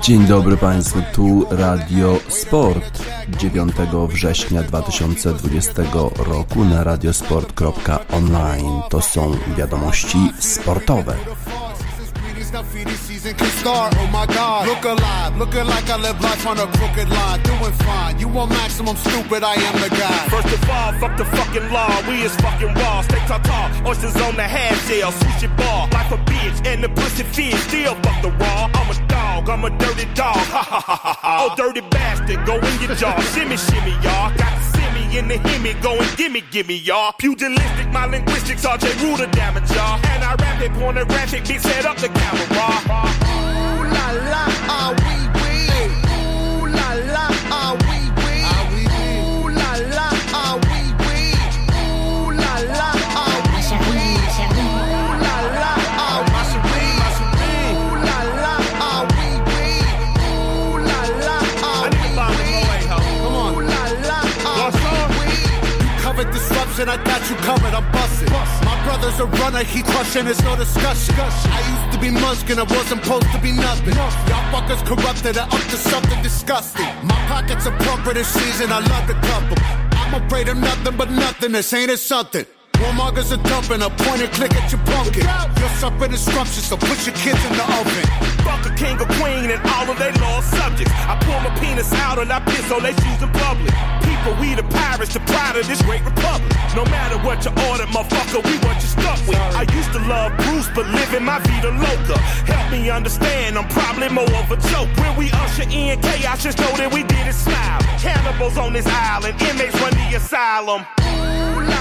Dzień dobry Państwu, tu Radio Sport 9 września 2020 roku na radiosport.online. To są wiadomości sportowe. Season can start. Oh my God, look alive, looking like I live life on a crooked line, doing fine. You want maximum stupid? I am the guy. First of all, fuck the fucking law. We is fucking raw. Stay tall, oysters on the half shell, sushi bar, life a bitch, and the pussy fish still fuck the raw. I'm a dog, I'm a dirty dog. Ha ha ha ha ha. Oh dirty bastard, go in your jaw, shimmy shimmy y'all. Got in the hemi, going gimme, gimme, y'all. Pugilistic, my linguistics, RJ Ruder damage, y'all. And I rap it, pornographic, bitch, set up the camera. Ooh la la, and I got you covered, I'm busting. My brother's a runner, he crushing, it's no discussion. I used to be muskin', I wasn't supposed to be nothing. Y'all fuckers corrupted, I up to something disgusting. My pockets are plumper this season, I love to them. I'm afraid of nothing but nothing, this ain't it something. Warmongers are dumping a point and click at your pumpkin. You're suffering disruption, so put your kids in the oven. Fuck a king or queen and all of their lost subjects. I pull my penis out and I piss on their shoes in public. People, we the pirates, the pride of this great republic. No matter what you order, motherfucker, we what you stuck with. I used to love Bruce, but living my vida loca. Help me understand, I'm probably more of a joke. When we usher in chaos, just know that we did it smile. Cannibals on this island, inmates run the asylum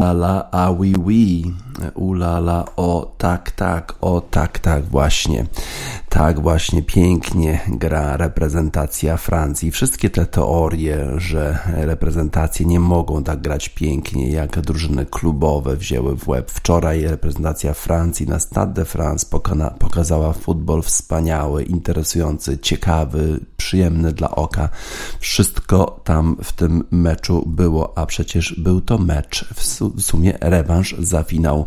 la la, ah oui oui. Ulala o tak tak, o tak tak właśnie. Tak właśnie pięknie gra reprezentacja Francji. Wszystkie te teorie, że reprezentacje nie mogą tak grać pięknie, jak drużyny klubowe wzięły w łeb. Wczoraj reprezentacja Francji na Stade de France pokazała futbol wspaniały, interesujący, ciekawy, przyjemny dla oka. Wszystko tam w tym meczu było, a przecież był to mecz w sumie rewanż za finał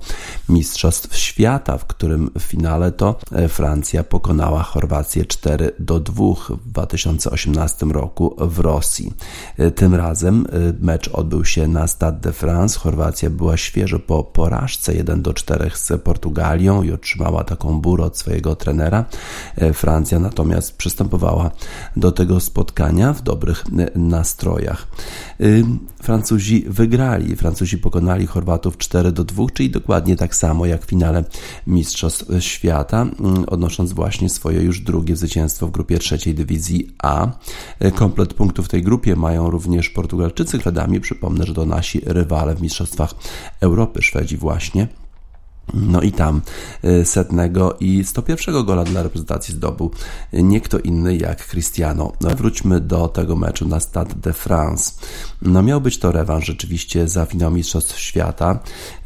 Mistrzostw Świata, w którym w finale to Francja pokonała Chorwację 4 do 2 w 2018 roku w Rosji. E, tym razem e, mecz odbył się na Stade de France. Chorwacja była świeżo po porażce 1 do 4 z Portugalią i otrzymała taką burę od swojego trenera. E, Francja natomiast przystępowała do tego spotkania w dobrych nastrojach. Francuzi wygrali. Francuzi pokonali Chorwatów 4 do 2, czyli dokładnie tak samo jak w finale Mistrzostw Świata, odnosząc właśnie swoje już drugie zwycięstwo w grupie trzeciej dywizji A. Komplet punktów w tej grupie mają również Portugalczycy. Kredami przypomnę, że to nasi rywale w Mistrzostwach Europy, Szwedzi właśnie. No i tam y, setnego i 101 gola dla reprezentacji zdobył nie kto inny jak Cristiano. No, wróćmy do tego meczu na Stade de France. No miał być to rewanż rzeczywiście za finał Mistrzostw Świata,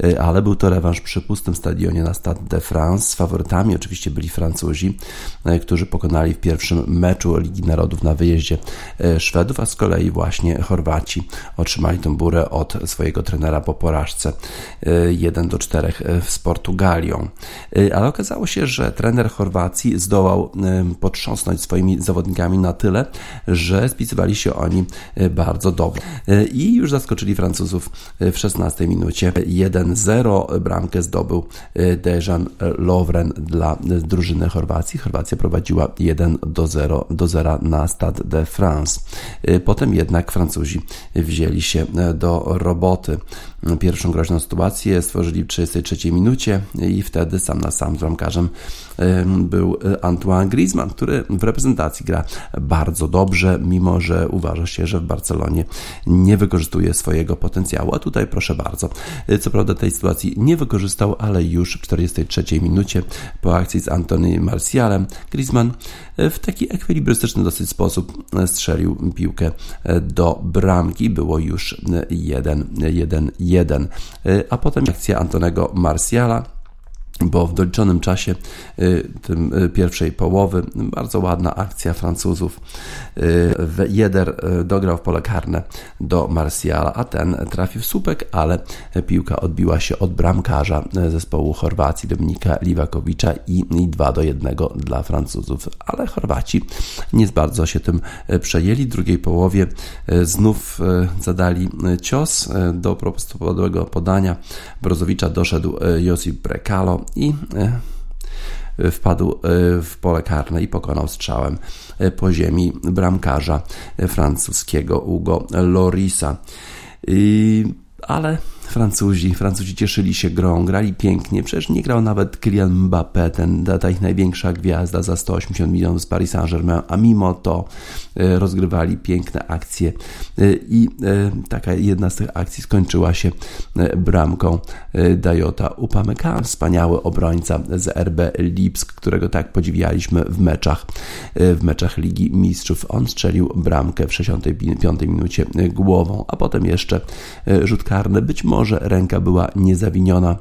y, ale był to rewanż przy pustym stadionie na Stade de France. Faworytami oczywiście byli Francuzi, y, którzy pokonali w pierwszym meczu Ligi Narodów na wyjeździe Szwedów, a z kolei właśnie Chorwaci otrzymali tę burę od swojego trenera po porażce 1 do 4 w Portugalią. Ale okazało się, że trener Chorwacji zdołał potrząsnąć swoimi zawodnikami na tyle, że spisywali się oni bardzo dobrze. I już zaskoczyli Francuzów w 16 minucie. 1-0 bramkę zdobył Dejan Lovren dla drużyny Chorwacji. Chorwacja prowadziła 1 do 0 do 0 na Stade de France. Potem jednak Francuzi wzięli się do roboty. Pierwszą groźną sytuację stworzyli w 33 minucie i wtedy sam na sam z bramkarzem był Antoine Griezmann, który w reprezentacji gra bardzo dobrze, mimo że uważa się, że w Barcelonie nie wykorzystuje swojego potencjału. A tutaj proszę bardzo. Co prawda tej sytuacji nie wykorzystał, ale już w 43 minucie po akcji z Antony Martialem Griezmann w taki ekwilibrystyczny dosyć sposób strzelił piłkę do bramki. Było już 1-1-1. A potem akcja Antonego Martiala bo w doliczonym czasie y, tym y, pierwszej połowy bardzo ładna akcja Francuzów. Y, Jeder dograł w pole karne do Martiala, a ten trafił w słupek, ale piłka odbiła się od bramkarza zespołu Chorwacji Dominika Liwakowicza i 2 do 1 dla Francuzów. Ale Chorwaci nie bardzo się tym przejęli. W drugiej połowie znów zadali cios do prostopadłego podania. Brozowicza doszedł Josip Brekalo i e, wpadł e, w pole karne i pokonał strzałem e, po ziemi bramkarza francuskiego Hugo Lorisa. Ale Francuzi, Francuzi cieszyli się grą, grali pięknie. Przecież nie grał nawet Kylian Mbappé, ten, ta ich największa gwiazda za 180 milionów z Paris Saint-Germain, a mimo to rozgrywali piękne akcje e, i e, taka jedna z tych akcji skończyła się bramką Dajota Upamecano, wspaniały obrońca z RB Lipsk, którego tak podziwialiśmy w meczach, w meczach Ligi Mistrzów. On strzelił bramkę w 65 minucie głową, a potem jeszcze rzut karny, być może ręka była niezawiniona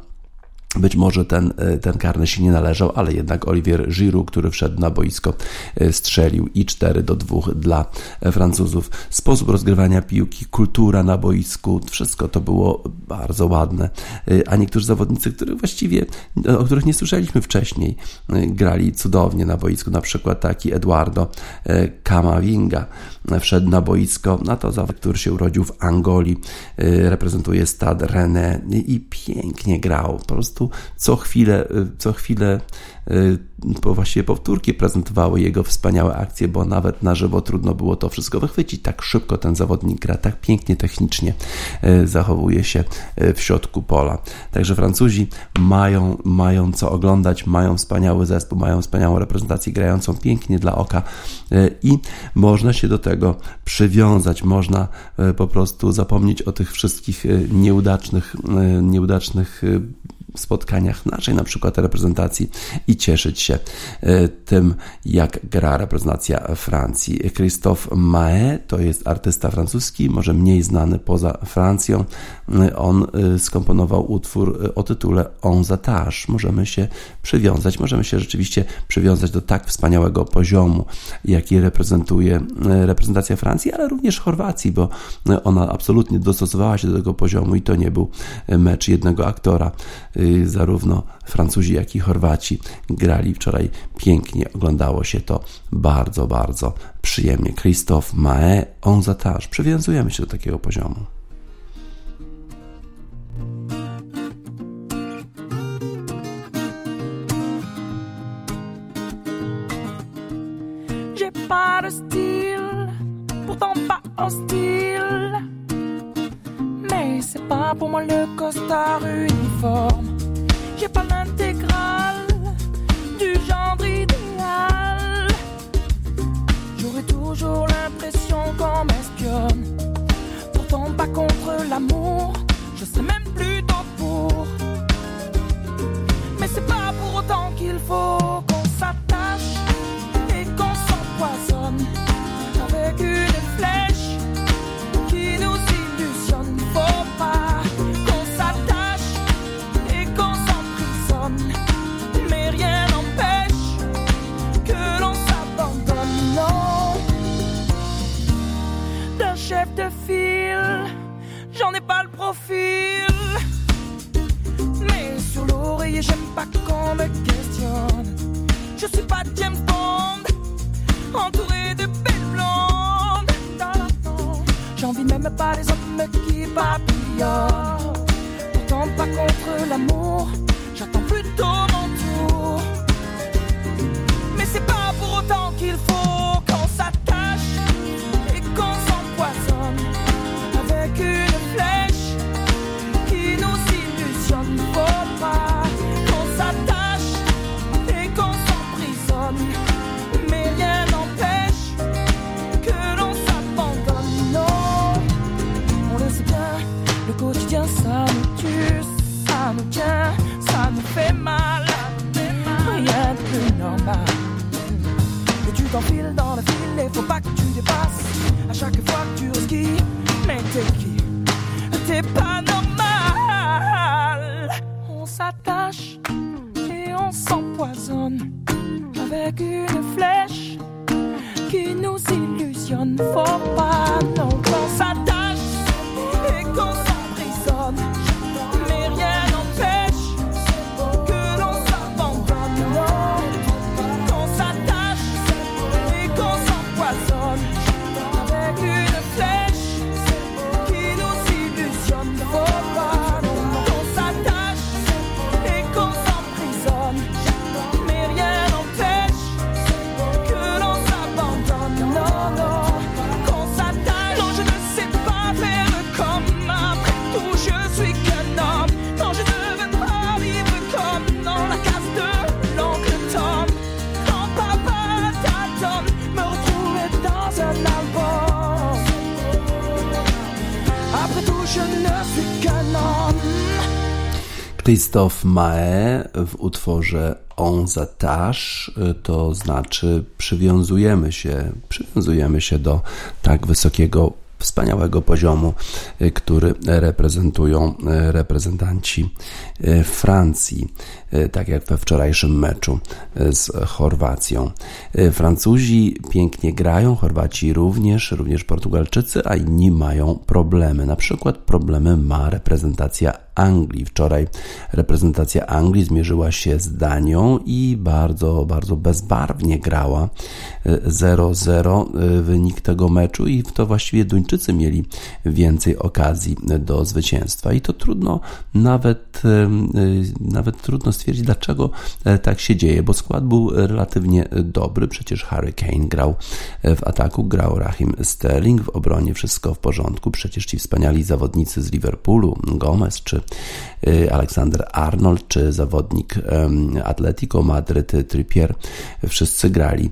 być może ten, e, ten karny się nie należał, ale jednak Olivier Giroud, który wszedł na boisko, e, strzelił i 4 do 2 dla Francuzów. Sposób rozgrywania piłki, kultura na boisku, wszystko to było bardzo ładne. E, a niektórzy zawodnicy, których właściwie, o których nie słyszeliśmy wcześniej, grali cudownie na boisku. Na przykład taki Eduardo Camavinga wszedł na boisko, na to zawód, który się urodził w Angolii, reprezentuje Stade René i pięknie grał. Po prostu co chwilę, y, co chwilę y, bo właściwie powtórki prezentowały jego wspaniałe akcje, bo nawet na żywo trudno było to wszystko wychwycić. Tak szybko ten zawodnik gra, tak pięknie technicznie y, zachowuje się w środku pola. Także Francuzi mają, mają co oglądać, mają wspaniały zespół, mają wspaniałą reprezentację grającą pięknie dla oka i można się do tego przywiązać, można po prostu zapomnieć o tych wszystkich nieudacznych, nieudacznych spotkaniach naszej na przykład reprezentacji i cieszyć się e, tym, jak gra reprezentacja Francji. Christophe Mahé to jest artysta francuski, może mniej znany poza Francją. E, on e, skomponował utwór o tytule On Zatage. Możemy się przywiązać, możemy się rzeczywiście przywiązać do tak wspaniałego poziomu, jaki reprezentuje reprezentacja Francji, ale również Chorwacji, bo ona absolutnie dostosowała się do tego poziomu i to nie był mecz jednego aktora zarówno Francuzi, jak i Chorwaci grali wczoraj pięknie. Oglądało się to bardzo, bardzo przyjemnie. Christophe Mae, on zatage. Przywiązujemy się do takiego poziomu. pas de style, pourtant pas hostile. Mais c'est pas pour moi le costard uniforme. J'ai pas l'intégrale du genre idéal. J'aurais toujours l'impression qu'on m'espionne. Pourtant pas contre l'amour, je sais même plutôt pour. Mais c'est pas pour autant Christophe Mae w utworze On s'attache, to znaczy przywiązujemy się, przywiązujemy się do tak wysokiego, wspaniałego poziomu, y, który reprezentują y, reprezentanci y, Francji, y, tak jak we wczorajszym meczu y, z Chorwacją. Y, Francuzi pięknie grają, Chorwaci również, również Portugalczycy, a inni mają problemy. Na przykład problemy ma reprezentacja Anglii. Wczoraj reprezentacja Anglii zmierzyła się z Danią i bardzo, bardzo bezbarwnie grała. 0-0 wynik tego meczu i to właściwie Duńczycy mieli więcej okazji do zwycięstwa. I to trudno nawet, nawet trudno stwierdzić, dlaczego tak się dzieje, bo skład był relatywnie dobry. Przecież Harry Kane grał w ataku, grał Rahim Sterling, w obronie wszystko w porządku. Przecież ci wspaniali zawodnicy z Liverpoolu, Gomez czy Aleksander Arnold, czy zawodnik Atletico Madryt, Trippier, wszyscy grali.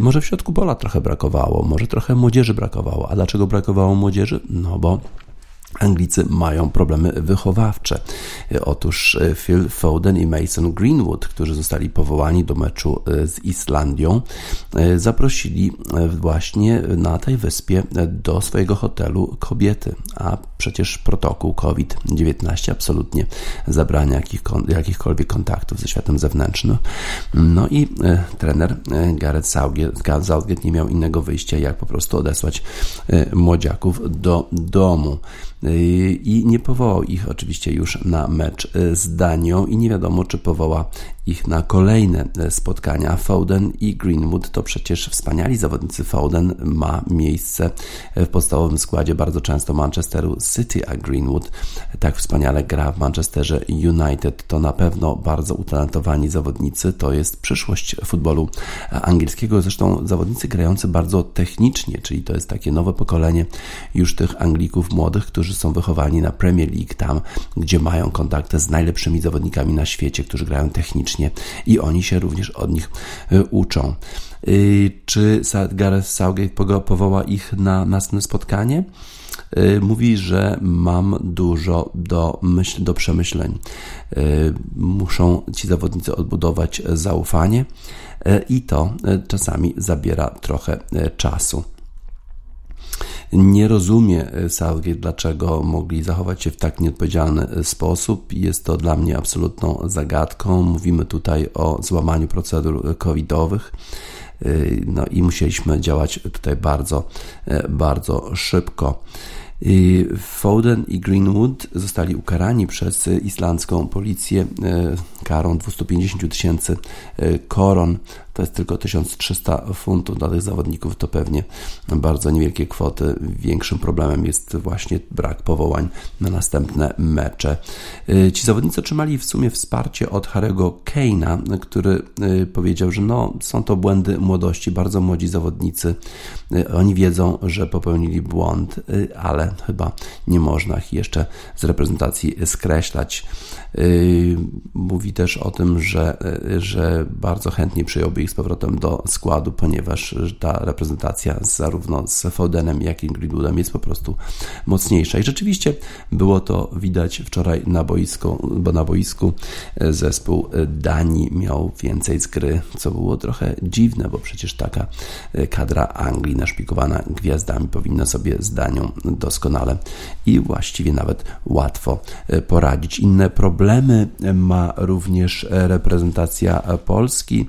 Może w środku pola trochę brakowało, może trochę młodzieży brakowało. A dlaczego brakowało młodzieży? No bo Anglicy mają problemy wychowawcze. Otóż Phil Foden i Mason Greenwood, którzy zostali powołani do meczu z Islandią, zaprosili właśnie na tej wyspie do swojego hotelu kobiety, a przecież protokół COVID-19 absolutnie zabrania jakich, jakichkolwiek kontaktów ze światem zewnętrznym. No i trener Gareth Southgate nie miał innego wyjścia, jak po prostu odesłać młodziaków do domu i nie powołał ich oczywiście już na mecz z Danią i nie wiadomo, czy powoła ich na kolejne spotkania. Foden i Greenwood to przecież wspaniali zawodnicy. Foden ma miejsce w podstawowym składzie bardzo często Manchesteru City, a Greenwood tak wspaniale gra w Manchesterze United. To na pewno bardzo utalentowani zawodnicy. To jest przyszłość futbolu angielskiego. Zresztą zawodnicy grający bardzo technicznie, czyli to jest takie nowe pokolenie już tych Anglików młodych, którzy są wychowani na Premier League, tam gdzie mają kontakty z najlepszymi zawodnikami na świecie, którzy grają technicznie i oni się również od nich uczą. Czy Gareth Southgate powoła ich na następne spotkanie? Mówi, że mam dużo do, myśl, do przemyśleń. Muszą ci zawodnicy odbudować zaufanie i to czasami zabiera trochę czasu. Nie rozumie Southgate, dlaczego mogli zachować się w tak nieodpowiedzialny sposób. Jest to dla mnie absolutną zagadką. Mówimy tutaj o złamaniu procedur covidowych. No i musieliśmy działać tutaj bardzo, bardzo szybko. Foden i Greenwood zostali ukarani przez islandzką policję karą 250 tysięcy koron to jest tylko 1300 funtów dla tych zawodników, to pewnie bardzo niewielkie kwoty. Większym problemem jest właśnie brak powołań na następne mecze. Y, ci zawodnicy otrzymali w sumie wsparcie od Harego Kane'a, który y, powiedział, że no, są to błędy młodości, bardzo młodzi zawodnicy. Y, oni wiedzą, że popełnili błąd, ale chyba nie można ich jeszcze z reprezentacji skreślać. Mówi też o tym, że, że bardzo chętnie przyjąłby ich z powrotem do składu, ponieważ ta reprezentacja zarówno z Fodenem, jak i Greenwoodem jest po prostu mocniejsza. I rzeczywiście było to widać wczoraj na boisku, bo na boisku zespół Danii miał więcej z gry, co było trochę dziwne, bo przecież taka kadra Anglii naszpikowana gwiazdami powinna sobie z Danią doskonale i właściwie nawet łatwo poradzić. Inne problemy ma również reprezentacja Polski.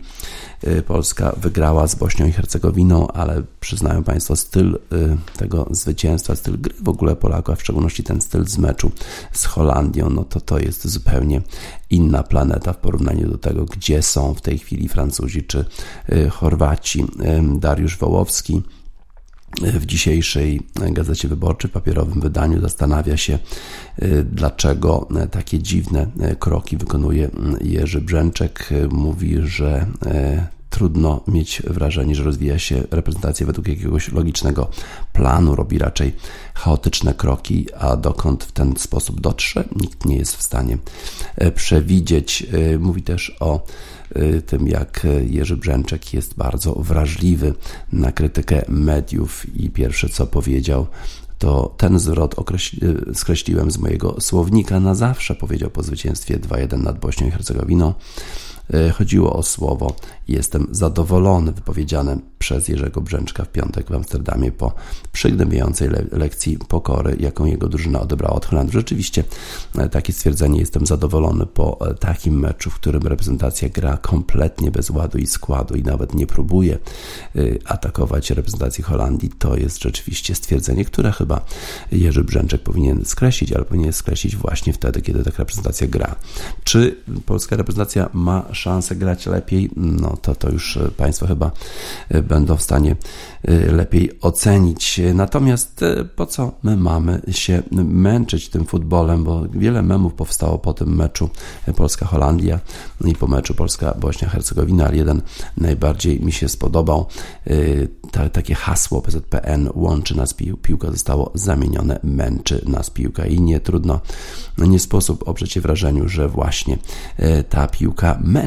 Y, Polska wygrała z Bośnią i Hercegowiną, ale przyznają Państwo, styl y, tego zwycięstwa, styl gry w ogóle Polaków, a w szczególności ten styl z meczu z Holandią, no to to jest zupełnie inna planeta w porównaniu do tego, gdzie są w tej chwili Francuzi czy y, Chorwaci. Dariusz Wołowski w dzisiejszej Gazecie Wyborczej, papierowym wydaniu, zastanawia się, dlaczego takie dziwne kroki wykonuje Jerzy Brzęczek. Mówi, że trudno mieć wrażenie, że rozwija się reprezentacja według jakiegoś logicznego planu, robi raczej chaotyczne kroki, a dokąd w ten sposób dotrze, nikt nie jest w stanie przewidzieć. Mówi też o Y, tym, jak Jerzy Brzęczek jest bardzo wrażliwy na krytykę mediów i pierwsze co powiedział, to ten zwrot skreśliłem z mojego słownika na zawsze, powiedział po zwycięstwie 2-1 nad Bośnią i Hercegowiną. Y, chodziło o słowo jestem zadowolony wypowiedziane przez Jerzego Brzęczka w piątek w Amsterdamie po przygnębiającej le lekcji pokory, jaką jego drużyna odebrała od Holandii. Rzeczywiście e, takie stwierdzenie, jestem zadowolony po e, takim meczu, w którym reprezentacja gra kompletnie bez ładu i składu i nawet nie próbuje e, atakować reprezentacji Holandii, to jest rzeczywiście stwierdzenie, które chyba Jerzy Brzęczek powinien skreślić, ale powinien skreślić właśnie wtedy, kiedy taka reprezentacja gra. Czy polska reprezentacja ma szansę grać lepiej? No to, to już Państwo chyba będą w stanie y, lepiej ocenić. Natomiast po co my mamy się męczyć tym futbolem, bo wiele memów powstało po tym meczu Polska-Holandia i po meczu Polska-Bośnia-Hercegowina, ale jeden najbardziej mi się spodobał. Ta, takie hasło PZPN łączy nas pił, piłka zostało zamienione, męczy nas piłka i nie trudno, nie sposób oprzeć się wrażeniu, że właśnie ta piłka męczy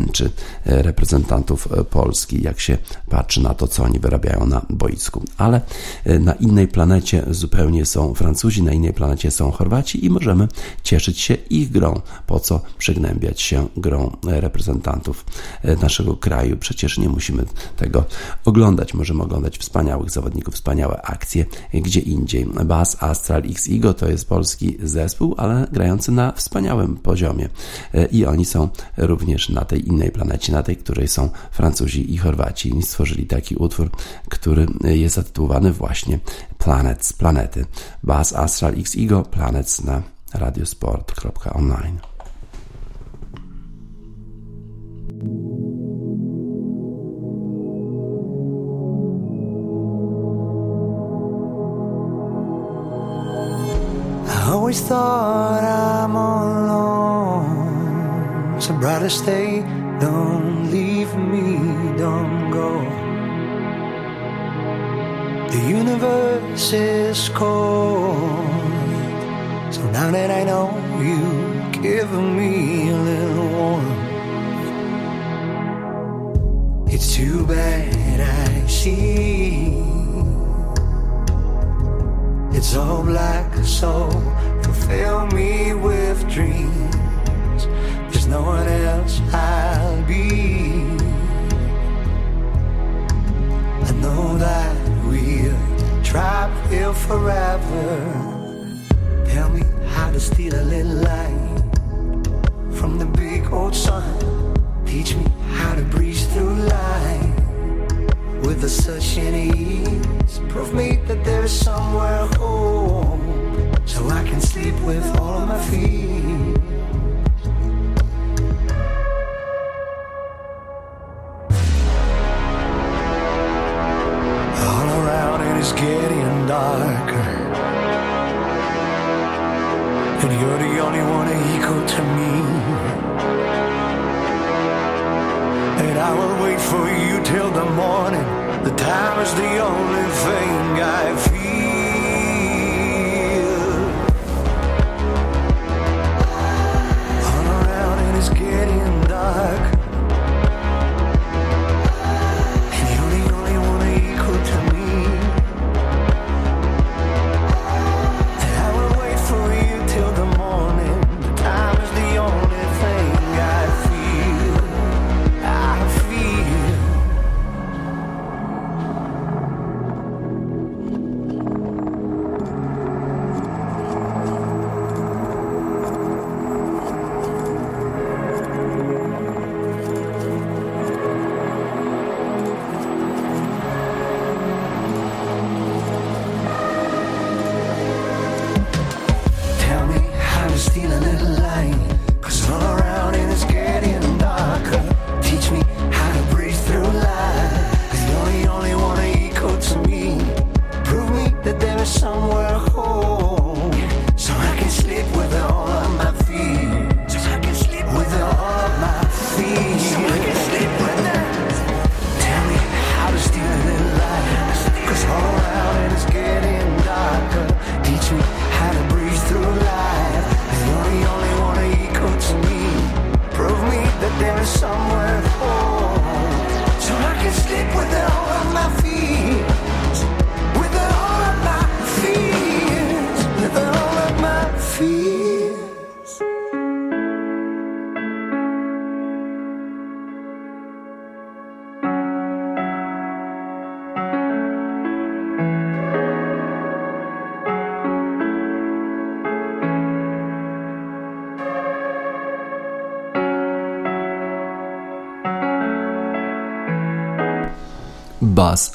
reprezentantów Polski, jak się patrzy na to, co oni wyrabiają na boisku. Ale e, na innej planecie zupełnie są Francuzi, na innej planecie są Chorwaci i możemy cieszyć się ich grą. Po co przygnębiać się grą reprezentantów e, naszego kraju? Przecież nie musimy tego oglądać. Możemy oglądać wspaniałych zawodników, wspaniałe akcje gdzie indziej. Bas Astral X Igo to jest polski zespół, ale grający na wspaniałym poziomie. E, I oni są również na tej innej planecie, na tej, której są Francuzi i Chorwaci. I stworzyli taki utwór, który jest zatytułowany właśnie Planets, planety. Bas Astral X Ego, Planets na radiosport.online. Thought I'm alone. So don't leave me, don't go. The universe is cold. So now that I know you give me a little warmth, it's too bad I see. It's all black, so fulfill me with dreams. There's no one else I'll be. I know that we'll trapped here forever. Tell me how to steal a little light from the big old sun. Teach me how to breeze through life with a such an ease. Prove me that there's somewhere home so I can sleep with all of my feet. Darker. And you're the only one equal to me. And I will wait for you till the morning. The time is the only thing I feel.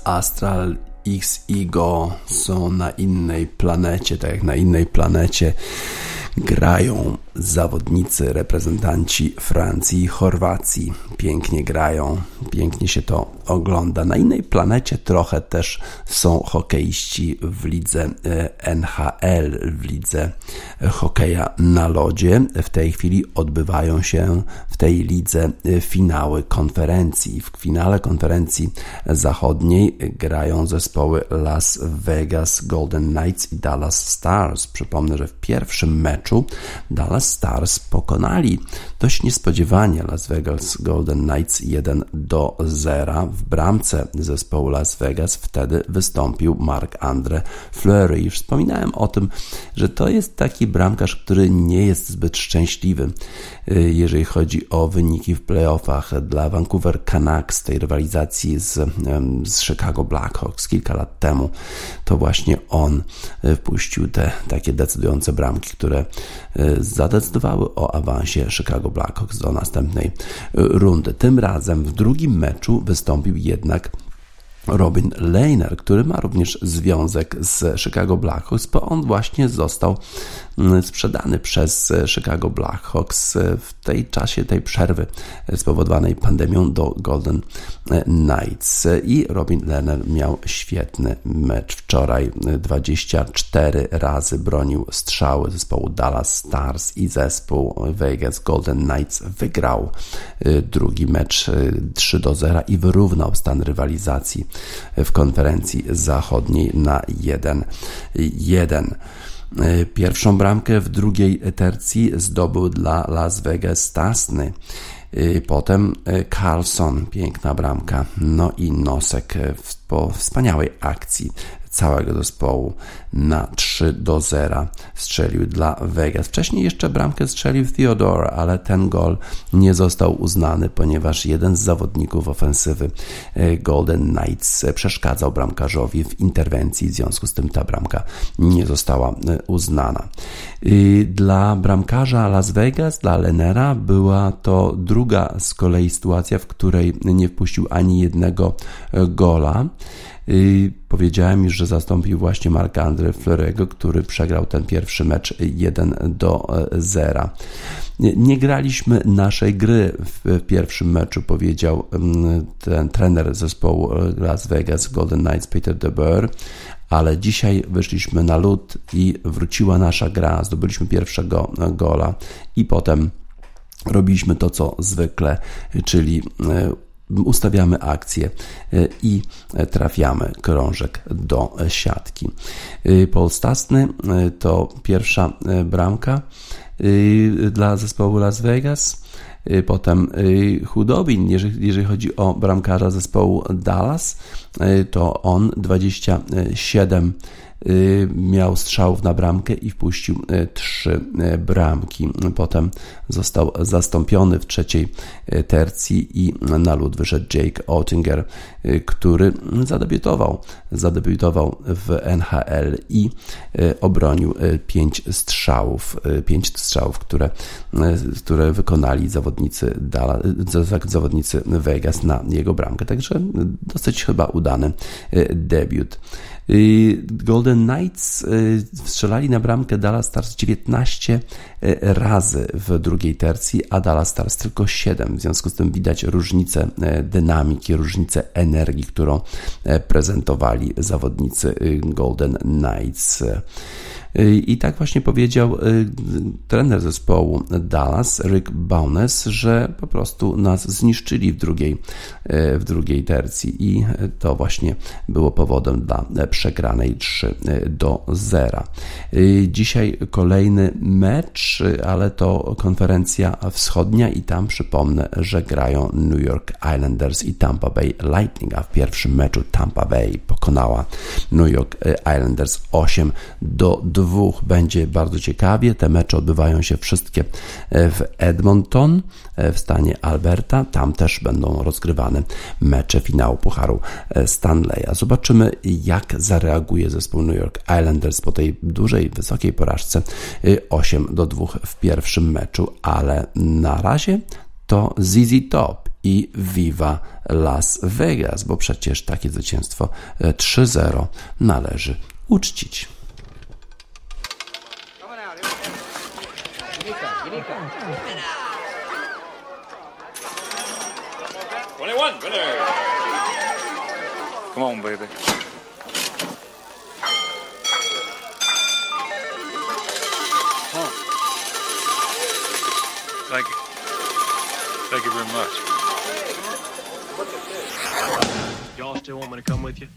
Astral X i są na innej planecie, tak jak na innej planecie grają zawodnicy, reprezentanci Francji i Chorwacji. Pięknie grają, pięknie się to ogląda. Na innej planecie trochę też są hokeiści w lidze e, NHL, w lidze hokeja na lodzie. W tej chwili odbywają się w tej lidze e, finały konferencji. W finale konferencji zachodniej grają zespoły Las Vegas Golden Knights i Dallas Stars. Przypomnę, że w pierwszym meczu Dallas Stars pokonali dość niespodziewanie Las Vegas Golden Knights 1 do 0. W bramce zespołu Las Vegas wtedy wystąpił Marc-André Fleury. I wspominałem o tym, że to jest taki bramkarz, który nie jest zbyt szczęśliwy, y, jeżeli chodzi o wyniki w playoffach dla Vancouver Canucks, tej rywalizacji z, z Chicago Blackhawks kilka lat temu. To właśnie on y, wpuścił te takie decydujące bramki, które y, zadecydowały o awansie Chicago Blackhawks do następnej rundy. Tym razem w drugim meczu wystąpił jednak Robin Lehner, który ma również związek z Chicago Blackhawks, bo on właśnie został sprzedany przez Chicago Blackhawks w tej czasie tej przerwy spowodowanej pandemią do Golden Knights. I Robin Lehner miał świetny mecz wczoraj. 24 razy bronił strzały zespołu Dallas Stars i zespół Vegas Golden Knights wygrał drugi mecz y, 3 do 0 i wyrównał stan rywalizacji w konferencji zachodniej na 1-1. Pierwszą bramkę w drugiej tercji zdobył dla Las Vegas Stasny. Potem Carlson, piękna bramka, no i Nosek po wspaniałej akcji całego zespołu na 3 do 0 strzelił dla Vegas. Wcześniej jeszcze bramkę strzelił Theodore, ale ten gol nie został uznany, ponieważ jeden z zawodników ofensywy Golden Knights przeszkadzał bramkarzowi w interwencji, w związku z tym ta bramka nie została uznana. Dla bramkarza Las Vegas, dla Lenera była to druga z kolei sytuacja, w której nie wpuścił ani jednego gola. Powiedziałem już, że zastąpił właśnie Marka Andre Fleury'ego, który przegrał ten pierwszy mecz 1 do 0. Nie, nie, graliśmy naszej gry w pierwszym meczu, powiedział mm, ten trener zespołu Las Vegas Golden Knights Peter DeBoer, ale dzisiaj wyszliśmy na lód i wróciła nasza gra. Zdobyliśmy pierwszego gola i potem robiliśmy to, co zwykle, czyli e, ustawiamy akcję e, i trafiamy krążek do siatki. E, Paul Stasny to pierwsza bramka dla zespołu Las Vegas. Potem Hudobin, jeżeli, jeżeli chodzi o bramkarza zespołu Dallas, to on 27 Y, miał strzałów na bramkę i wpuścił y, trzy y, bramki. Potem został zastąpiony w trzeciej tercji i na lód wyszedł Jake Ottinger, który zadebiutował, zadebiutował w NHL i obronił pięć strzałów, pięć strzałów, które, które wykonali zawodnicy, Dala, zawodnicy Vegas na jego bramkę. Także dosyć chyba udany debiut. Golden Knights y, strzelali na bramkę Dallas Stars 19 y, razy w drugiej tercji, a Dallas Stars tylko 7. W związku z tym widać różnicę dynamiki, różnicę energii, którą prezentowali zawodnicy Golden Knights. I tak właśnie powiedział y, trener zespołu Dallas, Rick Bowness, że po prostu nas zniszczyli w drugiej, y, w drugiej tercji i to właśnie było powodem dla przegranej 3 do 0. Y, dzisiaj kolejny mecz, ale to konferencja wschodnia i tam przypomnę, że grają New York Islanders i Tampa Bay Lightning, a w pierwszym meczu Tampa Bay pokonała New York Islanders 8 do 2 dwóch będzie bardzo ciekawie. Te mecze odbywają się wszystkie e, w Edmonton e, w stanie Alberta. Tam też będą rozgrywane mecze finału Pucharu e, Stanleya. Zobaczymy, jak zareaguje zespół New York Islanders po tej dużej, wysokiej porażce 8 do 2 w pierwszym meczu, ale na razie to ZZ Top i Viva Las Vegas, bo przecież takie zwycięstwo 3-0 należy uczcić. Twenty-one, winner. Come on, baby. Huh. Thank you. Thank you very much. Y'all still want me to come with you?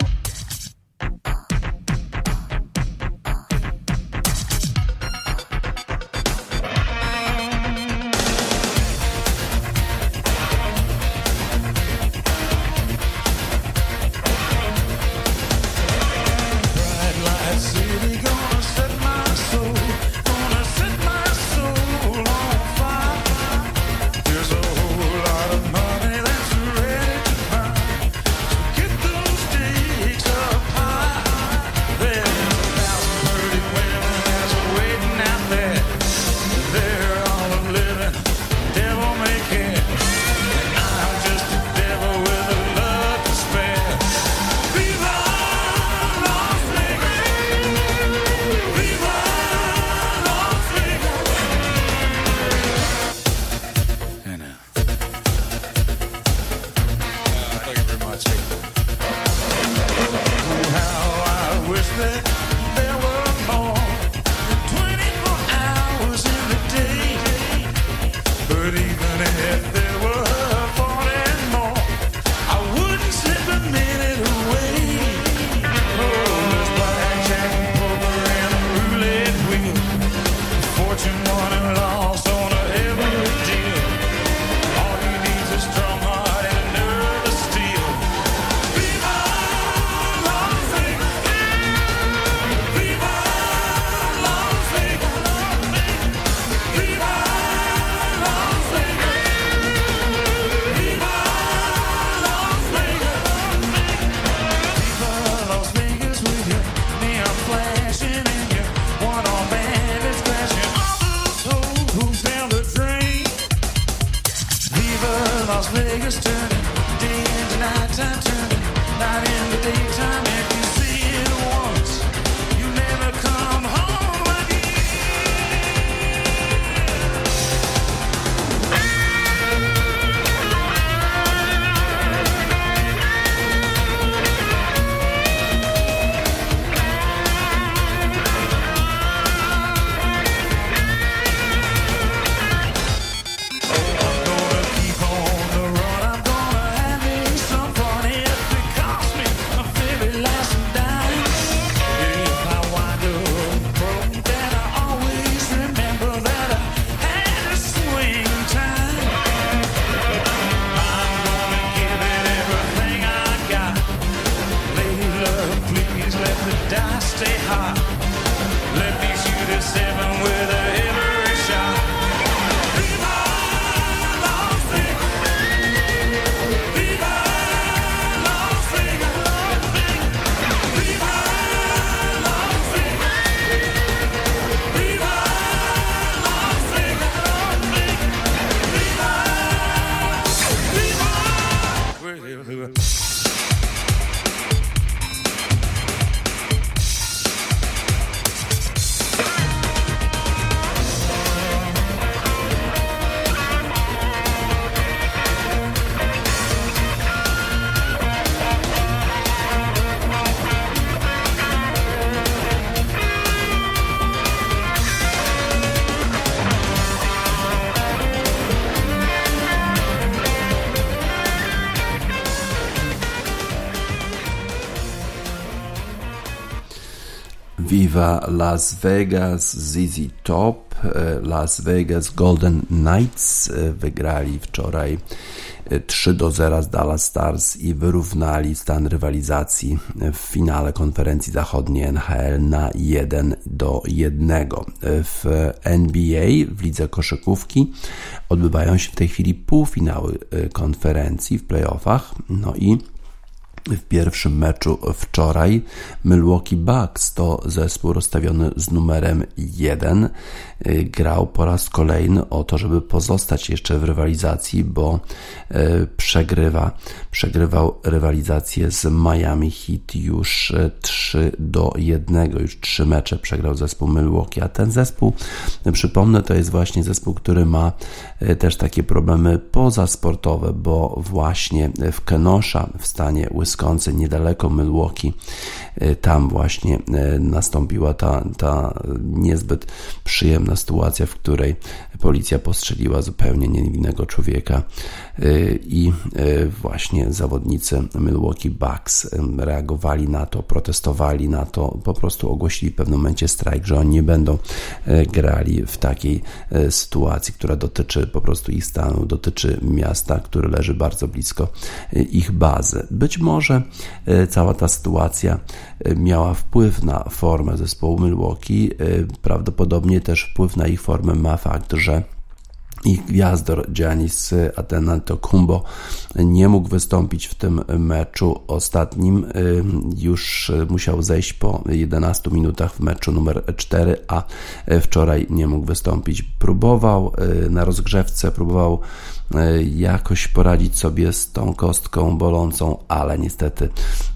Viva Las Vegas, ZZ Top, e, Las Vegas Golden Knights e, wygrali wczoraj 3 e, do 0 z Dallas Stars i wyrównali stan rywalizacji w finale konferencji zachodniej NHL na 1 do 1. W NBA, w lidze koszykówki, odbywają się w tej chwili półfinały konferencji w playoffach. No i w pierwszym meczu wczoraj Milwaukee Bucks to zespół rozstawiony z numerem 1 y, grał po raz kolejny o to, żeby pozostać jeszcze w rywalizacji, bo y, przegrywa, przegrywał rywalizację z Miami Heat już 3 y, do 1, już 3 mecze przegrał zespół Milwaukee, a ten zespół, przypomnę, to jest właśnie zespół, który ma też takie problemy pozasportowe, bo właśnie w Kenosha w stanie Wisconsin Wisconsin, niedaleko Milwaukee. E, tam właśnie e, nastąpiła ta, ta niezbyt przyjemna sytuacja, w której policja postrzeliła zupełnie niewinnego człowieka e, i właśnie zawodnicy Milwaukee Bucks reagowali na to, protestowali na to, po prostu ogłosili w pewnym momencie strajk, że oni nie będą grali w takiej sytuacji, która dotyczy po prostu ich stanu, dotyczy miasta, które leży bardzo blisko ich bazy. Być może cała ta sytuacja miała wpływ na formę zespołu Milwaukee. Y, prawdopodobnie też wpływ na ich formę ma fakt, że ich gwiazdor Giannis Antetokounmpo nie mógł wystąpić w tym meczu ostatnim. Y, już musiał zejść po 11 minutach w meczu numer 4, a wczoraj nie mógł wystąpić. Próbował y, na rozgrzewce, próbował jakoś poradzić sobie z tą kostką bolącą, ale niestety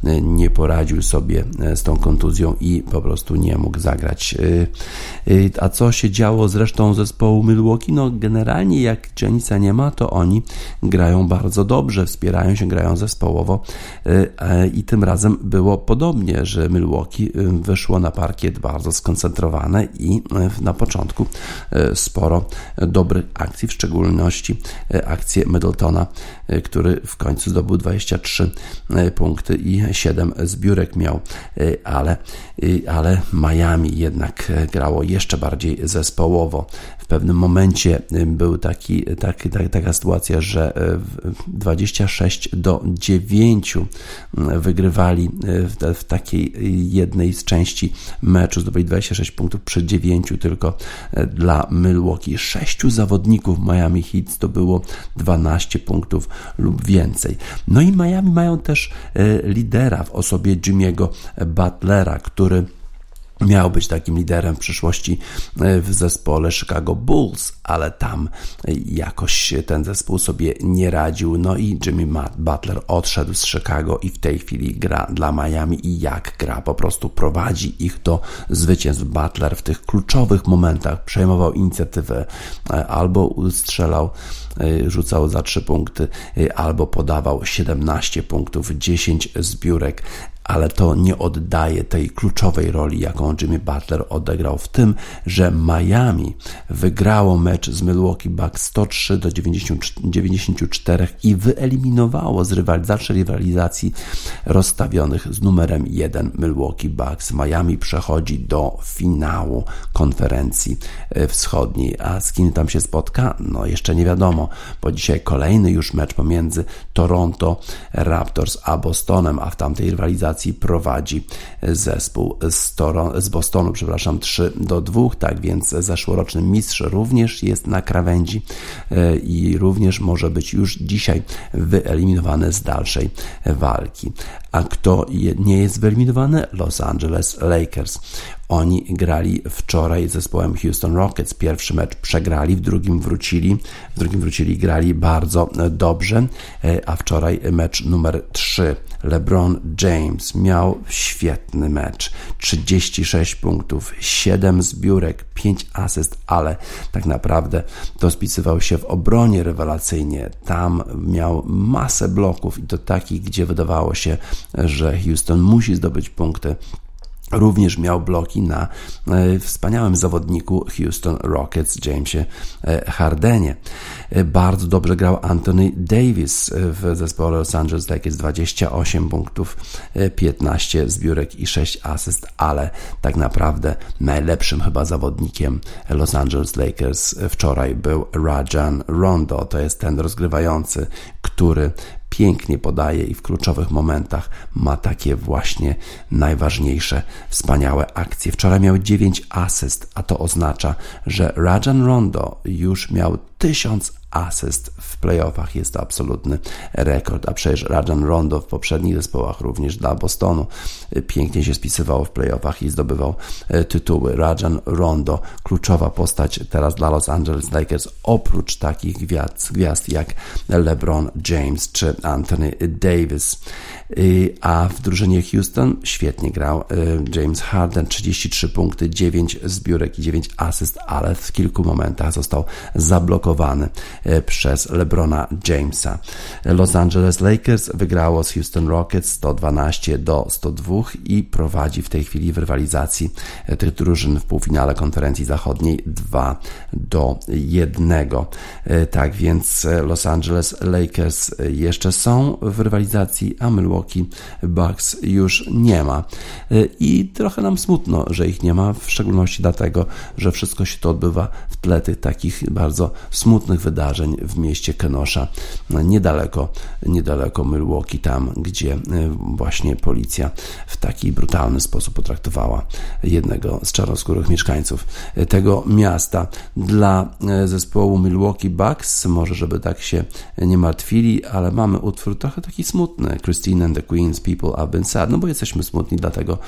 e, nie poradził sobie e, z tą kontuzją i po prostu nie mógł zagrać. A co się działo z resztą zespołu Milwaukee? No generalnie jak Janisa nie ma, to oni grają bardzo dobrze, wspierają się, grają zespołowo i tym razem było podobnie, że Milwaukee wyszło na parkiet bardzo skoncentrowane i na początku sporo dobrych akcji, w szczególności akcję Middletona, e, który w końcu zdobył 23 e, punkty i 7 zbiórek miał, e, ale, ale Miami jednak grało jeszcze bardziej zespołowo pewnym momencie y, był taki, taki, taka sytuacja, że 26 y, do 9 y, wygrywali w, w takiej jednej z części meczu, zdobyli 26 punktów przy 9 tylko dla Milwaukee. Sześciu zawodników Miami Heat zdobyło 12 punktów lub więcej. No i Miami mają też lidera w osobie Jimmy'ego Butlera, który miał być takim liderem w przyszłości e, w zespole Chicago Bulls, ale tam e, jakoś ten zespół sobie nie radził. No i Jimmy Butler odszedł z Chicago i w tej chwili gra dla Miami i jak gra, po prostu prowadzi ich do zwycięstw. Butler w tych kluczowych momentach przejmował inicjatywę e, albo strzelał rzucał za 3 punkty, albo podawał 17 punktów, 10 zbiórek ale to nie oddaje tej kluczowej roli, jaką Jimmy Butler odegrał w tym, że Miami wygrało mecz z Milwaukee Bucks 103 do 94 i wyeliminowało z rywalizacji, rywalizacji rozstawionych z numerem 1 Milwaukee Bucks. Miami przechodzi do finału konferencji e, wschodniej, a z kim tam się spotka? No jeszcze nie wiadomo, bo dzisiaj kolejny już mecz pomiędzy Toronto Raptors a Bostonem, a w tamtej rywalizacji prowadzi zespół z, Toron- z Bostonu, przepraszam, 3 do 2, tak więc zeszłoroczny mistrz również jest na krawędzi e, i również może być już dzisiaj wyeliminowany z dalszej walki. A kto nie jest wyeliminowany? Los Angeles Lakers. Oni grali wczoraj z zespołem Houston Rockets. Pierwszy mecz przegrali, w drugim wrócili. W drugim wrócili, grali bardzo dobrze, e, a wczoraj mecz numer 3. LeBron James miał świetny mecz. 36 punktów, 7 zbiórek, 5 asyst, ale tak naprawdę to spisywał się w obronie rewelacyjnie. Tam miał masę bloków i to takich, gdzie wydawało się, że Houston musi zdobyć punkty Również miał bloki na e, wspaniałym zawodniku Houston Rockets Jamesie e, Hardenie. E, bardzo dobrze grał Anthony Davis w zespole Los Angeles Lakers 28 punktów, 15 zbiórek i 6 asyst, ale tak naprawdę najlepszym chyba zawodnikiem Los Angeles Lakers wczoraj był Rajan Rondo. To jest ten rozgrywający, który pięknie podaje i w kluczowych momentach ma takie właśnie najważniejsze, wspaniałe akcje. Wczoraj miał 9 asyst, a to oznacza, że Rajan Rondo już miał 1000 asyst w playoffach. Jest to absolutny rekord, a przecież Rajan Rondo w poprzednich zespołach również dla Bostonu pięknie się spisywał w playoffach i zdobywał e, tytuły. Rajan Rondo, kluczowa postać teraz dla Los Angeles Lakers, oprócz takich gwiazd, gwiazd jak LeBron James czy Anthony Davis. A w drużynie Houston świetnie grał e, James Harden, 33 punkty, 9 zbiórek i 9 asyst, ale w kilku momentach został zablokowany e, przez LeBrona Jamesa. Los Angeles Lakers wygrało z Houston Rockets 112 do 102 i prowadzi w tej chwili w rywalizacji e, tych drużyn w półfinale konferencji zachodniej 2 do 1. Tak więc Los Angeles Lakers jeszcze są w rywalizacji, a Milwaukee Bucks już nie ma. I trochę nam smutno, że ich nie ma, w szczególności dlatego, że wszystko się to odbywa w tle tych takich bardzo smutnych wydarzeń w mieście Kenosha, niedaleko, niedaleko Milwaukee, tam gdzie e, właśnie policja w taki brutalny sposób potraktowała jednego z czarnoskórych mieszkańców tego miasta. Dla e, zespołu Milwaukee Bucks, może żeby tak się nie martwili, ale mamy utwór trochę taki smutny. Christine and the Queens People Have Been Sad, no bo jesteśmy smutni dlatego,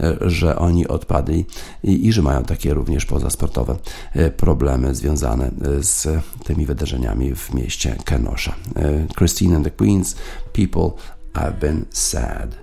e, że oni odpadli i, i że mają takie również pozasportowe e, problemy związane e, z tymi wydarzeniami w mieście Kenosha. Christine and the Queens People Have Been Sad.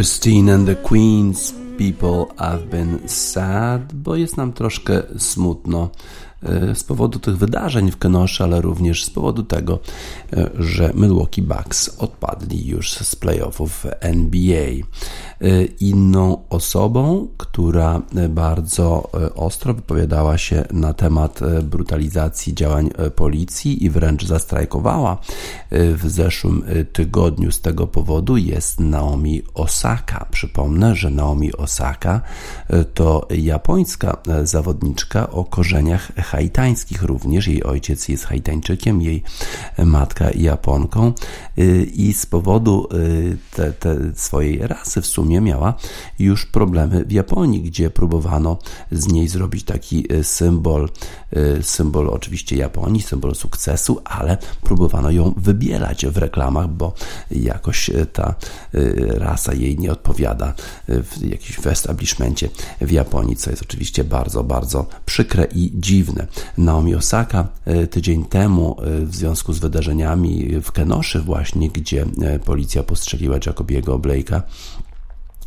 Christine and the Queens, People Have Been Sad, bo jest nam troszkę smutno e, z powodu tych wydarzeń w Kenosha, ale również z powodu tego, e, że Milwaukee Bucks odpadli już z playoffów NBA. E, inną osobą, która bardzo ostro wypowiadała się na temat brutalizacji działań policji i wręcz zastrajkowała w zeszłym tygodniu z tego powodu jest Naomi Osaka. Przypomnę, że Naomi Osaka to japońska zawodniczka o korzeniach haitańskich również. Jej ojciec jest haitańczykiem, jej matka Japonką i z powodu te, te swojej rasy w sumie miała już problemy w Japonii, gdzie próbowano z niej zrobić taki symbol, symbol oczywiście Japonii, symbol sukcesu, ale próbowano ją wybielać w reklamach, bo jakoś ta rasa jej nie odpowiada w jakimś w establishmencie w Japonii, co jest oczywiście bardzo, bardzo przykre i dziwne. Naomi Osaka e, tydzień temu e, w związku z wydarzeniami w Kenoszy właśnie, gdzie e, policja postrzeliła Jacobiego Blake'a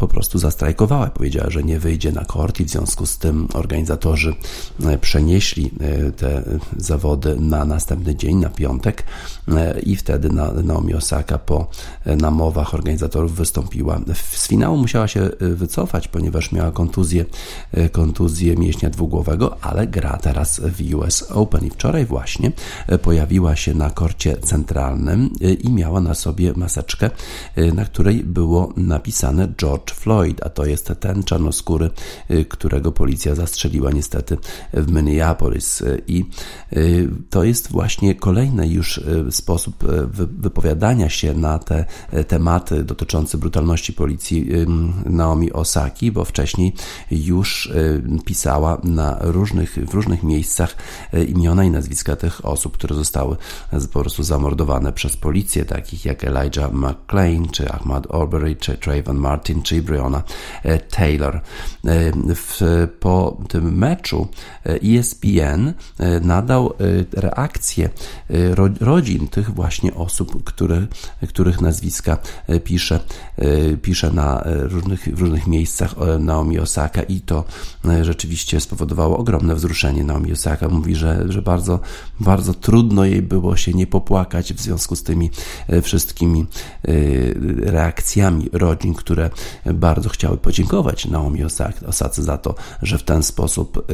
po prostu zastrajkowała. Powiedziała, że nie wyjdzie na kort i w związku z tym organizatorzy e, przenieśli e, te zawody na następny dzień, na piątek e, i wtedy Naomi Osaka po namowach organizatorów wystąpiła. Z finału musiała się wycofać, ponieważ miała kontuzję, kontuzję mięśnia dwugłowego, ale gra teraz w US Open i wczoraj właśnie pojawiła się na korcie centralnym i miała na sobie maseczkę, na której było napisane George George Floyd, a to jest ten czarnoskóry, y, którego policja zastrzeliła niestety w Minneapolis. Y, I y, to jest właśnie kolejny już sposób wypowiadania się na te tematy dotyczące brutalności policji Naomi Osaki, bo wcześniej już pisała na różnych, w różnych miejscach imiona i nazwiska tych osób, które zostały po prostu zamordowane przez policję, takich jak Elijah McClain, czy Ahmad Arbery, czy Trayvon Martin, czy Briona e, Taylor. E, w, po tym meczu ESPN e nadał reakcję rodzin tych właśnie osób, które, których nazwiska pisze, pisze na różnych, w różnych miejscach Naomi Osaka i to rzeczywiście spowodowało ogromne wzruszenie. Naomi Osaka mówi, że, że bardzo, bardzo trudno jej było się nie popłakać w związku z tymi wszystkimi reakcjami rodzin, które bardzo chciały podziękować Naomi Osace za to, że w ten sposób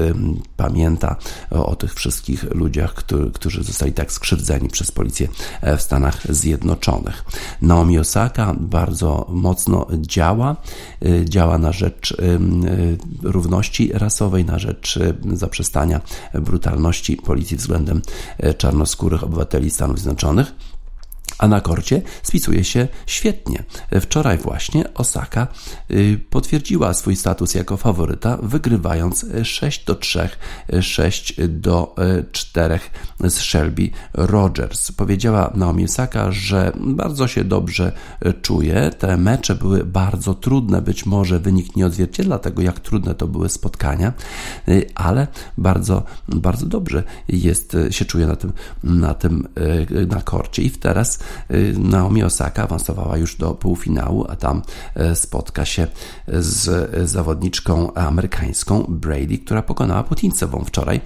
pamięta o, tych wszystkich ludziach, którzy zostali tak skrzywdzeni przez policję e, w Stanach Zjednoczonych. Naomi Osaka bardzo mocno działa, e, działa na rzecz e, równości rasowej, na rzecz zaprzestania brutalności policji względem czarnoskórych obywateli Stanów Zjednoczonych a na korcie spisuje się świetnie. Wczoraj właśnie Osaka y, potwierdziła swój status jako faworyta, wygrywając 6 do 3, 6 do 4 z Shelby Rogers. Powiedziała Naomi Osaka, że bardzo się dobrze czuje. Te mecze były bardzo trudne, być może wynik nie odzwierciedla tego, jak trudne to były spotkania, y, ale bardzo, bardzo dobrze jest, się czuje na tym, na tym, y, na korcie. I teraz Y, Naomi Osaka awansowała już do półfinału, a tam e, spotka się z zawodniczką amerykańską Brady, która pokonała Putińcową wczoraj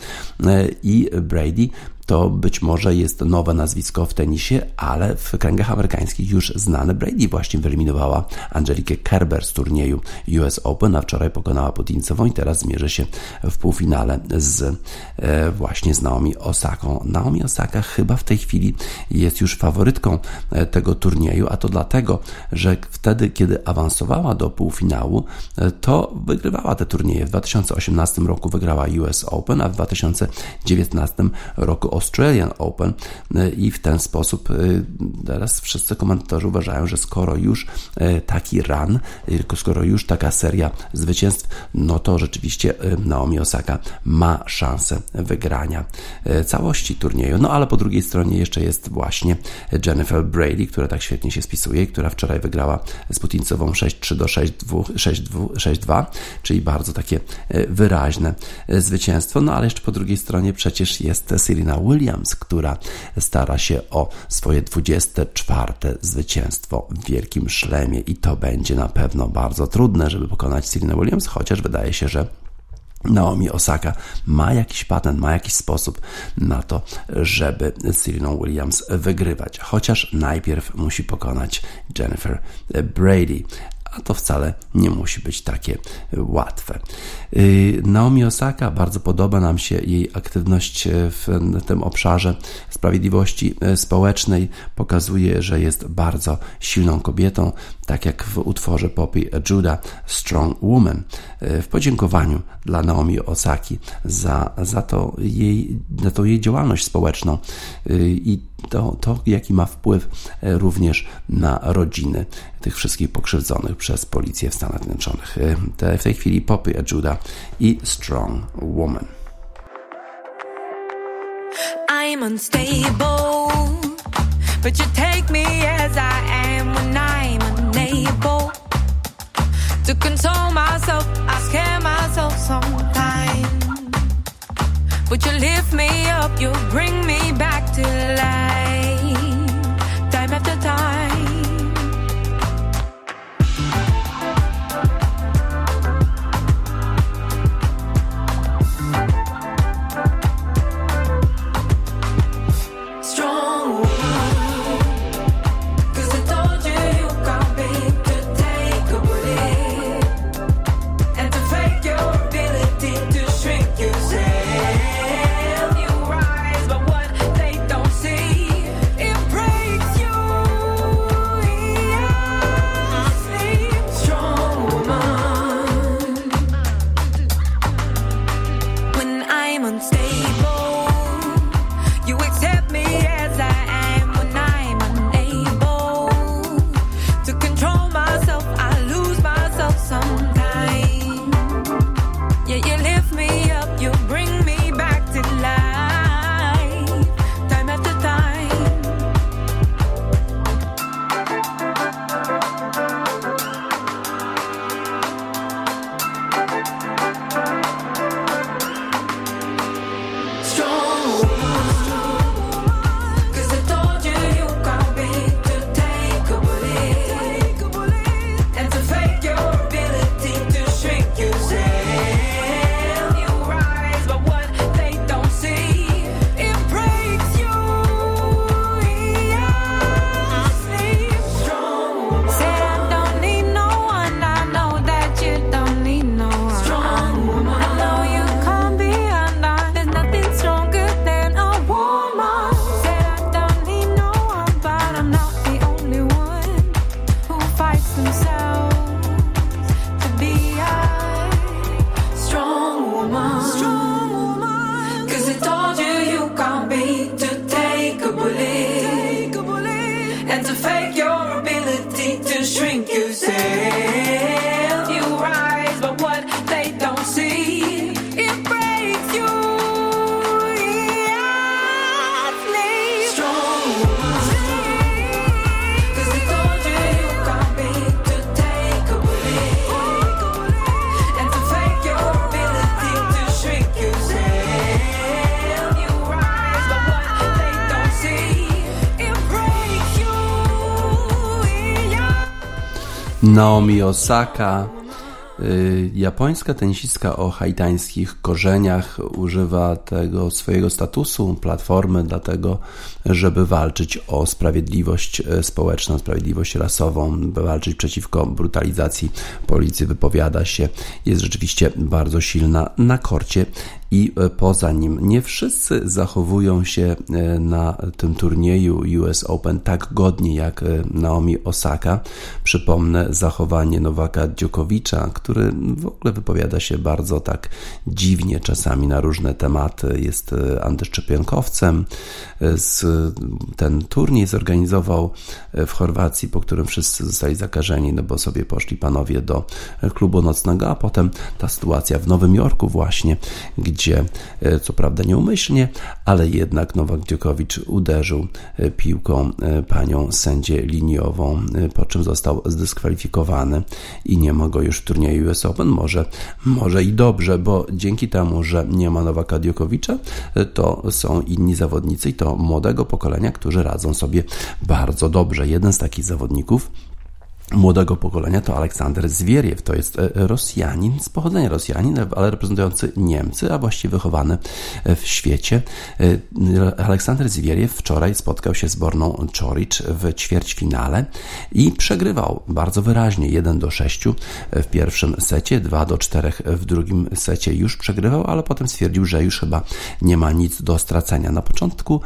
e, i Brady to być może jest nowe nazwisko w tenisie, ale w kręgach amerykańskich już znane Brady właśnie wyeliminowała Angelikę Kerber z turnieju US Open, a wczoraj pokonała Putincową i teraz zmierzy się w półfinale z e, właśnie z Naomi Osaką. Naomi Osaka chyba w tej chwili jest już faworytką e, tego turnieju, a to dlatego, że wtedy, kiedy awansowała do półfinału, e, to wygrywała te turnieje. W 2018 roku wygrała US Open, a w 2019 roku Australian Open e, i w ten sposób e, teraz wszyscy komentatorzy uważają, że skoro już e, taki run, skoro już taka seria zwycięstw, no to rzeczywiście Naomi Osaka ma szansę wygrania całości turnieju. No ale po drugiej stronie jeszcze jest właśnie Jennifer Brady, która tak świetnie się spisuje, która wczoraj wygrała z Putincową 6-3 do 6-2, czyli bardzo takie wyraźne zwycięstwo. No ale jeszcze po drugiej stronie przecież jest Serena Williams, Williams, która stara się o swoje 24 zwycięstwo w Wielkim Szlemie i to będzie na pewno bardzo trudne, żeby pokonać Serena Williams, chociaż wydaje się, że Naomi Osaka ma jakiś patent, ma jakiś sposób na to, żeby Serena Williams wygrywać. Chociaż najpierw musi pokonać Jennifer Brady a to wcale nie musi być takie łatwe. Y, Naomi Osaka, bardzo podoba nam się jej aktywność w tym obszarze sprawiedliwości y, społecznej. Pokazuje, że jest bardzo silną kobietą, tak jak w utworze Poppy Judah Strong Woman. Y, w podziękowaniu dla Naomi Osaki za, za, to jej, za tą jej działalność społeczną i to, to, jaki ma wpływ e, również na rodziny tych wszystkich pokrzywdzonych przez policję w Stanach Zjednoczonych. E, te, w tej chwili Poppy Ajuda i Strong Woman. I'm unstable, but you take me as I am when unable to console myself. I scare myself sometimes. But you lift me up, you bring me back to life, Naomi Osaka, y, japońska tenisistka o haitańskich korzeniach, używa tego swojego statusu, platformy, dlatego, żeby walczyć o sprawiedliwość e, społeczną, sprawiedliwość rasową, walczyć przeciwko brutalizacji policji, wypowiada się, jest rzeczywiście bardzo silna na korcie i e, poza nim. Nie wszyscy zachowują się e, na tym turnieju US Open tak godnie jak Naomi Osaka. Przypomnę zachowanie Nowaka Dziokowicza, który w ogóle wypowiada się bardzo tak dziwnie czasami na różne tematy. Jest antyszczepionkowcem. Ten turniej zorganizował w Chorwacji, po którym wszyscy zostali zakażeni, no bo sobie poszli panowie do klubu nocnego, a potem ta sytuacja w Nowym Jorku właśnie, gdzie gdzie co prawda nieumyślnie, ale jednak Nowak Djokovic uderzył piłką panią sędzię liniową, po czym został zdyskwalifikowany i nie ma go już w turnieju US Open. Może, może i dobrze, bo dzięki temu, że nie ma Nowaka Djokovicza, to są inni zawodnicy i to młodego pokolenia, którzy radzą sobie bardzo dobrze. Jeden z takich zawodników młodego pokolenia to Aleksander Zwieriew. To jest e, Rosjanin, z pochodzenia Rosjanin, ale reprezentujący Niemcy, a właściwie wychowany e, w świecie. E, Aleksander Zwieriew wczoraj spotkał się z Borną Czoricz w ćwierćfinale i przegrywał bardzo wyraźnie 1 do 6 w pierwszym secie, 2 do 4 w drugim secie już przegrywał, ale potem stwierdził, że już chyba nie ma nic do stracenia. Na początku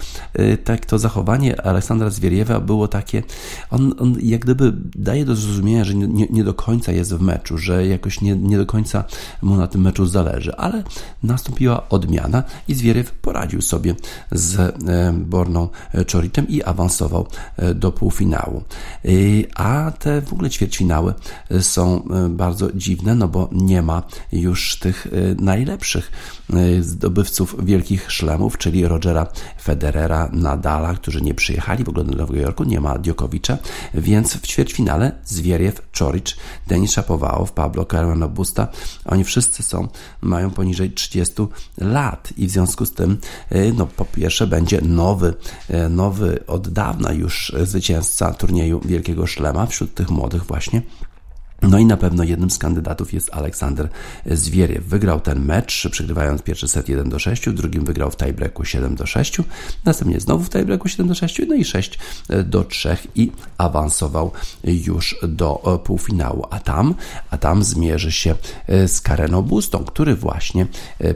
tak to zachowanie Aleksandra Zwieriewa było takie, on, on jak gdyby daje do do zrozumienia, że nie, nie, do końca jest w meczu, że jakoś nie, nie do końca mu na tym meczu zależy, ale nastąpiła odmiana i Zwieryw poradził sobie z e, Borną Czoritem i awansował e, do półfinału. E, a te w ogóle ćwierćfinały są bardzo dziwne, no bo nie ma już tych najlepszych zdobywców wielkich szlemów, czyli Rogera Federera, Nadala, którzy nie przyjechali w ogóle do Nowego Jorku, nie ma Diokowicza, więc w ćwierćfinale Zwieriew, Czoricz, Denis Szapowałow, Pablo Carmelo Busta, oni wszyscy są, mają poniżej 30 lat. I w związku z tym, e, no po pierwsze będzie nowy, e, nowy od dawna już zwycięzca turnieju Wielkiego Szlema wśród tych młodych właśnie no i na pewno jednym z kandydatów jest Aleksander Zwieriew. Wygrał ten mecz, przegrywając pierwszy set 1 do 6, w drugim wygrał w tiebreaku 7 do 6, następnie znowu w tiebreaku 7 do 6, no i 6 do 3 i awansował już do półfinału. A tam, a tam zmierzy się z Kareno Bustą, który właśnie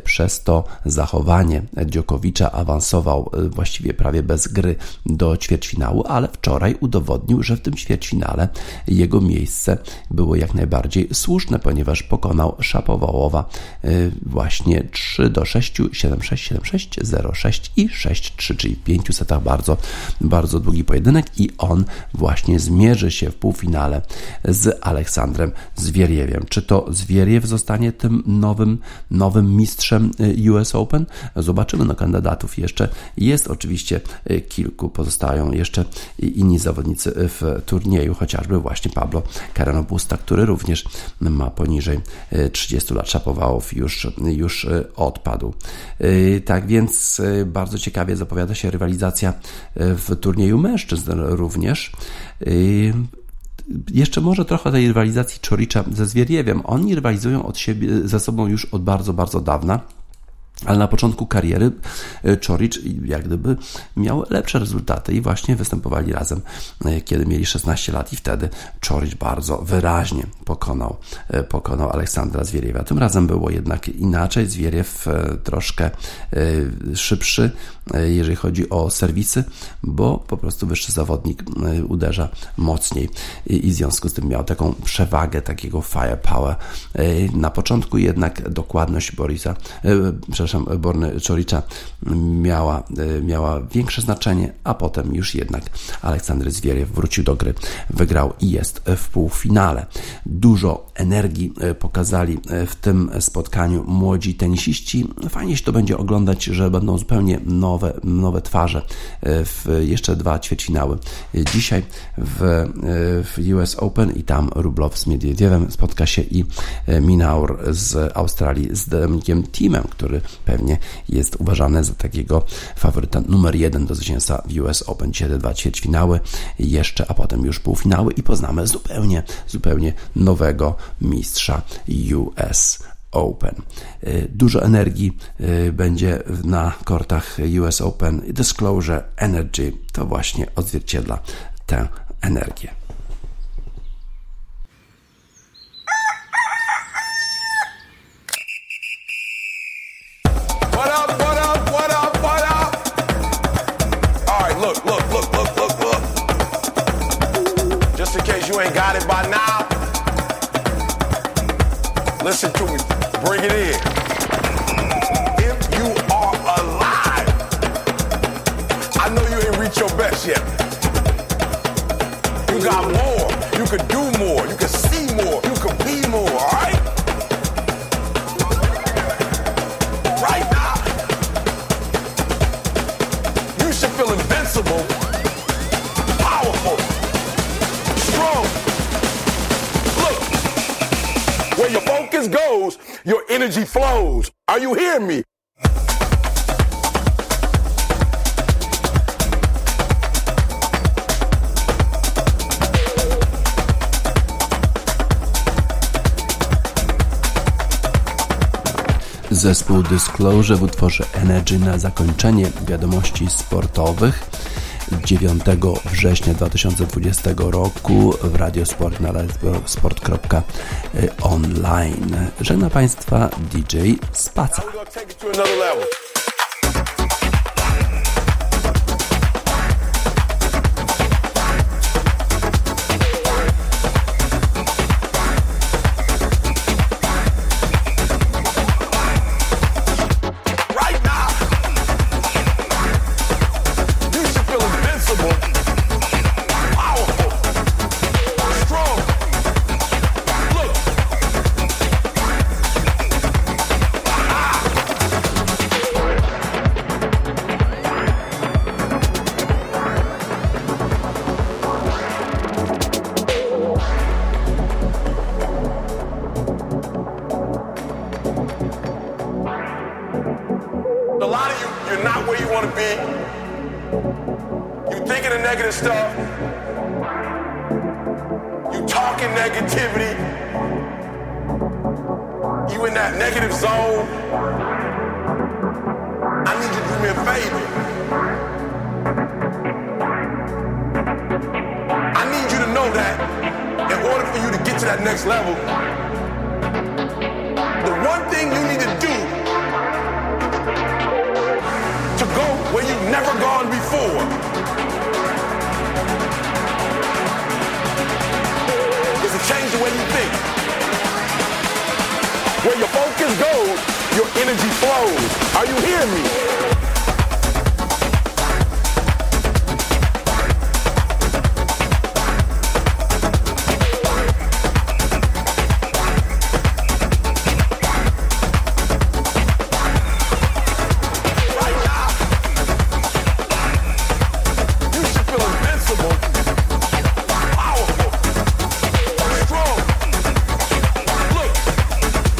przez to zachowanie Dziokowicza awansował właściwie prawie bez gry do ćwierćfinału, ale wczoraj udowodnił, że w tym ćwierćfinale jego miejsce było jak najbardziej słuszne, ponieważ pokonał Szapowałowa y, właśnie 3 do 6, 7, 6, 7, 6, 0, 6 i 6, 3, czyli w pięciu setach bardzo, bardzo długi pojedynek i on właśnie zmierzy się w półfinale z Aleksandrem Zwieriewiem. Czy to Zwieriew zostanie tym nowym, nowym mistrzem y, US Open? Zobaczymy, no kandydatów jeszcze jest oczywiście y, kilku, pozostają jeszcze inni zawodnicy w turnieju, chociażby właśnie Pablo Carreno Busta, który również ma poniżej 30 e, lat. Szapowałow już, już e, odpadł. E, tak więc bardzo ciekawie zapowiada się rywalizacja w turnieju mężczyzn również. Jeszcze może trochę tej rywalizacji Czoricza ze Zwieriewem. Oni rywalizują od siebie ze sobą już od bardzo, bardzo dawna. Ale na początku kariery e, Czoricz jak gdyby miał lepsze rezultaty i właśnie występowali razem, e, kiedy mieli 16 lat i wtedy Czoricz bardzo wyraźnie pokonał, e, pokonał Aleksandra Zwieriewa. Tym razem było jednak inaczej. Zwieriew troszkę szybszy, jeżeli chodzi o serwisy, bo po prostu wyższy zawodnik uderza mocniej i w związku z tym miał taką przewagę takiego firepower. Na początku jednak dokładność Borisa, przepraszam, Borny Czoricza miała, e, miała większe znaczenie, a potem już jednak Aleksander Zwieriew wrócił do gry, wygrał i jest w półfinale. Dużo energii e, pokazali e, w tym spotkaniu młodzi tenisiści. Fajnie się to będzie oglądać, że będą zupełnie nowe, nowe twarze w jeszcze dwa ćwierćfinały. Dzisiaj w, w US Open i tam Rublow z Miedwiediewem spotka się i Minaur z Australii z Dominikiem Teamem, który pewnie jest uważany za takiego faworyta numer jeden do zwycięstwa w US Open. Dzisiaj te dwa ćwierćfinały jeszcze, a potem już półfinały i poznamy zupełnie, zupełnie nowego mistrza US Open. Y, dużo energii y, będzie na kortach US Open. Disclosure Energy to właśnie odzwierciedla tę energię. Listen to me. Bring it in. If you are alive, I know you ain't reached your best yet. You got more. You could do more. You could see more. Energy flows. Are you hearing me? Zespół Disclosure w utworze Energy na zakończenie wiadomości sportowych 9 września 2020 roku w Radiosport na radiosport.online. Żegna Państwa DJ Spaca.